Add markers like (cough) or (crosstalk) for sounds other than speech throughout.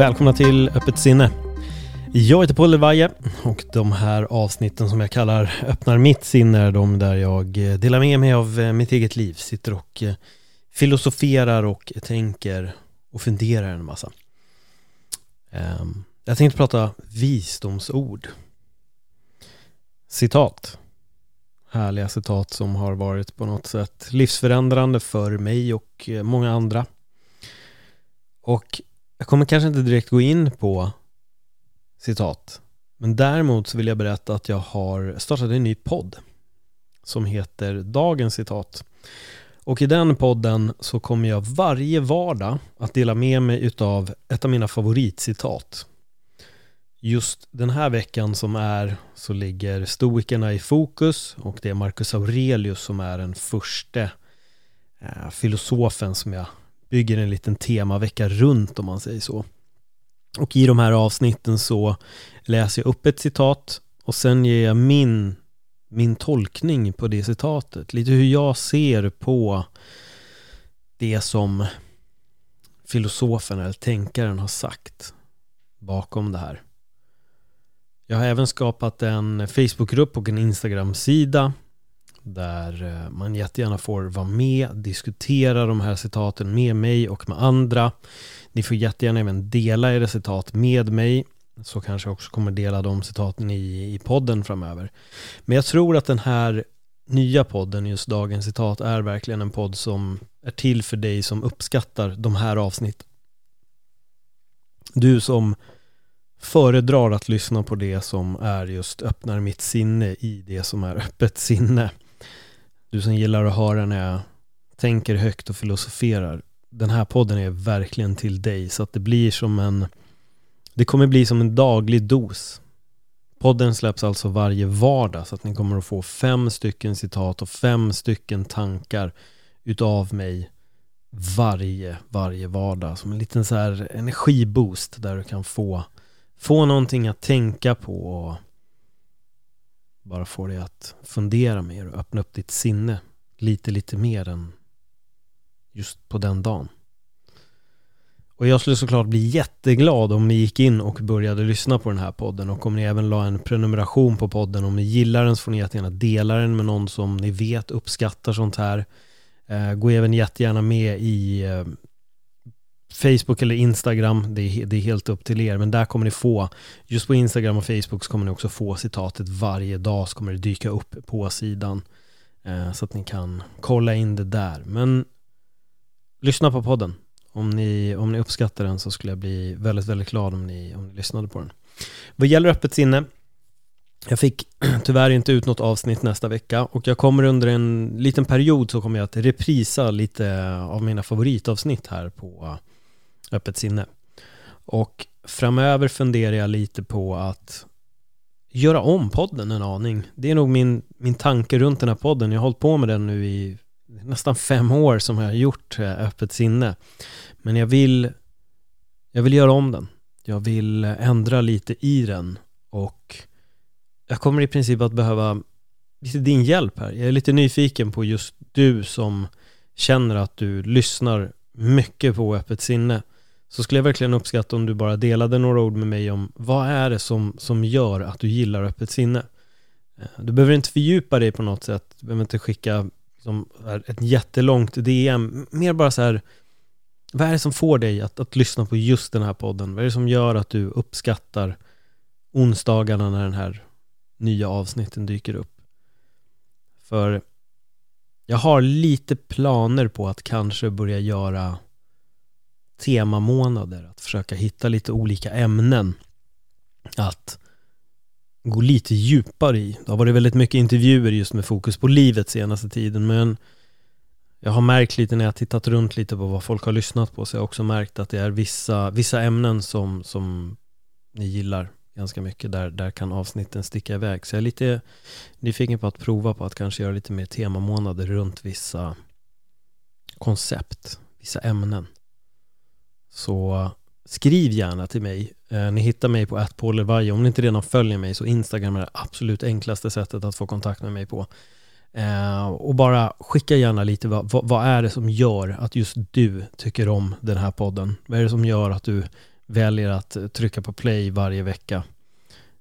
Välkomna till Öppet sinne. Jag heter Paul Levaje och de här avsnitten som jag kallar Öppnar mitt sinne är de där jag eh, delar med mig av eh, mitt eget liv. Sitter och eh, filosoferar och tänker och funderar en massa. Ehm, jag tänkte prata visdomsord. Citat. Härliga citat som har varit på något sätt livsförändrande för mig och många andra. Och jag kommer kanske inte direkt gå in på citat. Men däremot så vill jag berätta att jag har startat en ny podd som heter Dagens citat. Och i den podden så kommer jag varje vardag att dela med mig utav ett av mina favoritcitat. Just den här veckan som är så ligger stoikerna i fokus och det är Marcus Aurelius som är den första eh, filosofen som jag bygger en liten temavecka runt om man säger så. Och i de här avsnitten så läser jag upp ett citat och sen ger jag min, min tolkning på det citatet. Lite hur jag ser på det som filosofen eller tänkaren har sagt bakom det här. Jag har även skapat en Facebookgrupp och en Instagram-sida där eh, man jättegärna får vara med, diskutera de här citaten med mig och med andra. Ni får jättegärna även dela era citat med mig så kanske jag också kommer dela de citaten i, i podden framöver. Men jag tror att den här nya podden, just dagens citat, är verkligen en podd som är till för dig som uppskattar de här avsnitten. Du som föredrar att lyssna på det som är just öppnar mitt sinne i det som är öppet sinne. Du som gillar att höra när jag tänker högt och filosoferar. Den här podden är verkligen till dig så att det blir som en Det kommer bli som en daglig dos. Podden släpps alltså varje vardag så att ni kommer att få fem stycken citat och fem stycken tankar utav mig varje, varje vardag som en liten så här energiboost där du kan få få någonting att tänka på och bara få dig att fundera mer och öppna upp ditt sinne lite, lite mer än just på den dagen. Och jag skulle såklart bli jätteglad om ni gick in och började lyssna på den här podden och om ni även la en prenumeration på podden. Om ni gillar den så får ni jättegärna dela den med någon som ni vet uppskattar sånt här. Eh, gå även jättegärna med i eh, Facebook eller Instagram, det är, det är helt upp till er, men där kommer ni få, just på Instagram och Facebook så kommer ni också få citatet varje dag, så kommer det dyka upp på sidan. Eh, så att ni kan kolla in det där. Men lyssna på podden. Om ni, om ni uppskattar den så skulle jag bli väldigt, väldigt glad om ni, om ni lyssnade på den. Vad gäller öppet sinne, jag fick (clears throat) tyvärr inte ut något avsnitt nästa vecka och jag kommer under en liten period så kommer jag att reprisa lite av mina favoritavsnitt här på öppet sinne. Och framöver funderar jag lite på att göra om podden en aning. Det är nog min, min tanke runt den här podden. Jag har hållit på med den nu i nästan fem år som jag har gjort eh, öppet sinne. Men jag vill, jag vill göra om den. Jag vill ändra lite i den och jag kommer i princip att behöva lite din hjälp här. Jag är lite nyfiken på just du som känner att du lyssnar mycket på öppet sinne så skulle jag verkligen uppskatta om du bara delade några ord med mig om vad är det som, som gör att du gillar öppet sinne? Eh, du behöver inte fördjupa dig på något sätt, du behöver inte skicka liksom, ett jättelångt DM, mer bara så här vad är det som får dig att, att lyssna på just den här podden? Vad är det som gör att du uppskattar onsdagarna när den här nya avsnitten dyker upp? För jag har lite planer på att kanske börja göra temamånader, att försöka hitta lite olika ämnen att gå lite djupare i. Det har varit väldigt mycket intervjuer just med fokus på livet senaste tiden men jag har märkt lite när jag tittat runt lite på vad folk har lyssnat på så jag har också märkt att det är vissa, vissa ämnen som, som ni gillar ganska mycket. Där, där kan avsnitten sticka iväg. Så jag är lite nyfiken på att prova på att kanske göra lite mer temamånader runt vissa koncept, vissa ämnen. Så skriv gärna till mig. Eh, ni hittar mig på attpålervarje. Om ni inte redan följer mig så Instagram är det absolut enklaste sättet att få kontakt med mig på. Eh, och bara skicka gärna lite vad, vad, är det som gör att just du tycker om den här podden? Vad är det som gör att du väljer att trycka på play varje vecka?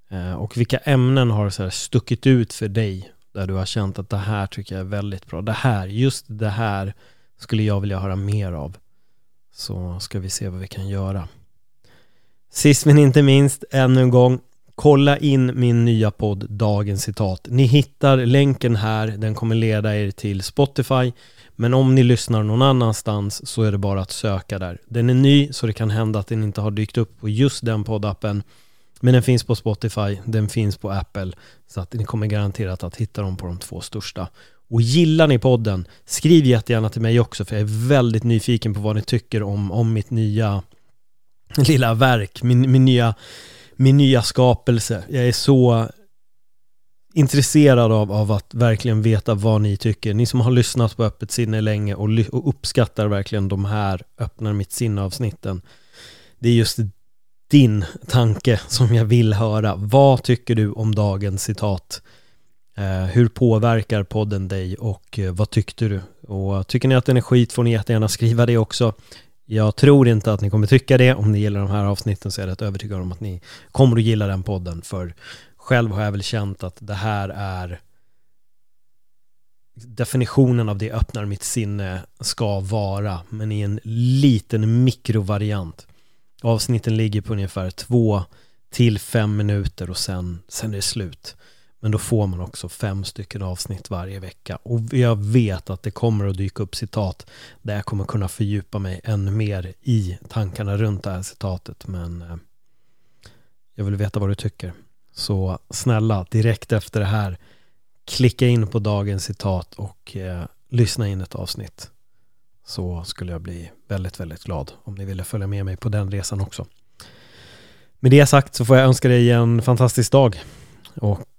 Eh, och vilka ämnen har så stuckit ut för dig där du har känt att det här tycker jag är väldigt bra. Det här, just det här skulle jag vilja höra mer av. Så ska vi se vad vi kan göra. Sist men inte minst, ännu en gång, kolla in min nya podd Dagens citat. Ni hittar länken här, den kommer leda er till Spotify. Men om ni lyssnar någon annanstans så är det bara att söka där. Den är ny så det kan hända att den inte har dykt upp på just den poddappen. Men den finns på Spotify, den finns på Apple. Så att ni kommer garanterat att hitta dem på de två största. Och gillar ni podden, skriv jättegärna till mig också för jag är väldigt nyfiken på vad ni tycker om, om mitt nya lilla verk, min, min, nya, min nya skapelse. Jag är så intresserad av, av att verkligen veta vad ni tycker. Ni som har lyssnat på Öppet sinne länge och, och uppskattar verkligen de här öppnar mitt sinne avsnitten. Det är just din tanke som jag vill höra. Vad tycker du om dagens citat? Eh, hur påverkar podden dig och eh, vad tyckte du? Och tycker ni att den är skit får ni jättegärna skriva det också. Jag tror inte att ni kommer tycka det. Om ni gillar de här avsnitten så är jag rätt övertygad om att ni kommer att gilla den podden. För själv har jag väl känt att det här är definitionen av det öppnar mitt sinne ska vara, men i en liten mikrovariant. Avsnitten ligger på ungefär två till fem minuter och sen, sen är det slut. Men då får man också fem stycken avsnitt varje vecka. Och jag vet att det kommer att dyka upp citat där jag kommer kunna fördjupa mig ännu mer i tankarna runt det här citatet. Men eh, jag vill veta vad du tycker. Så snälla, direkt efter det här, klicka in på dagens citat och eh, lyssna in ett avsnitt. Så skulle jag bli väldigt, väldigt glad om ni ville följa med mig på den resan också. Med det sagt så får jag önska dig en fantastisk dag. Och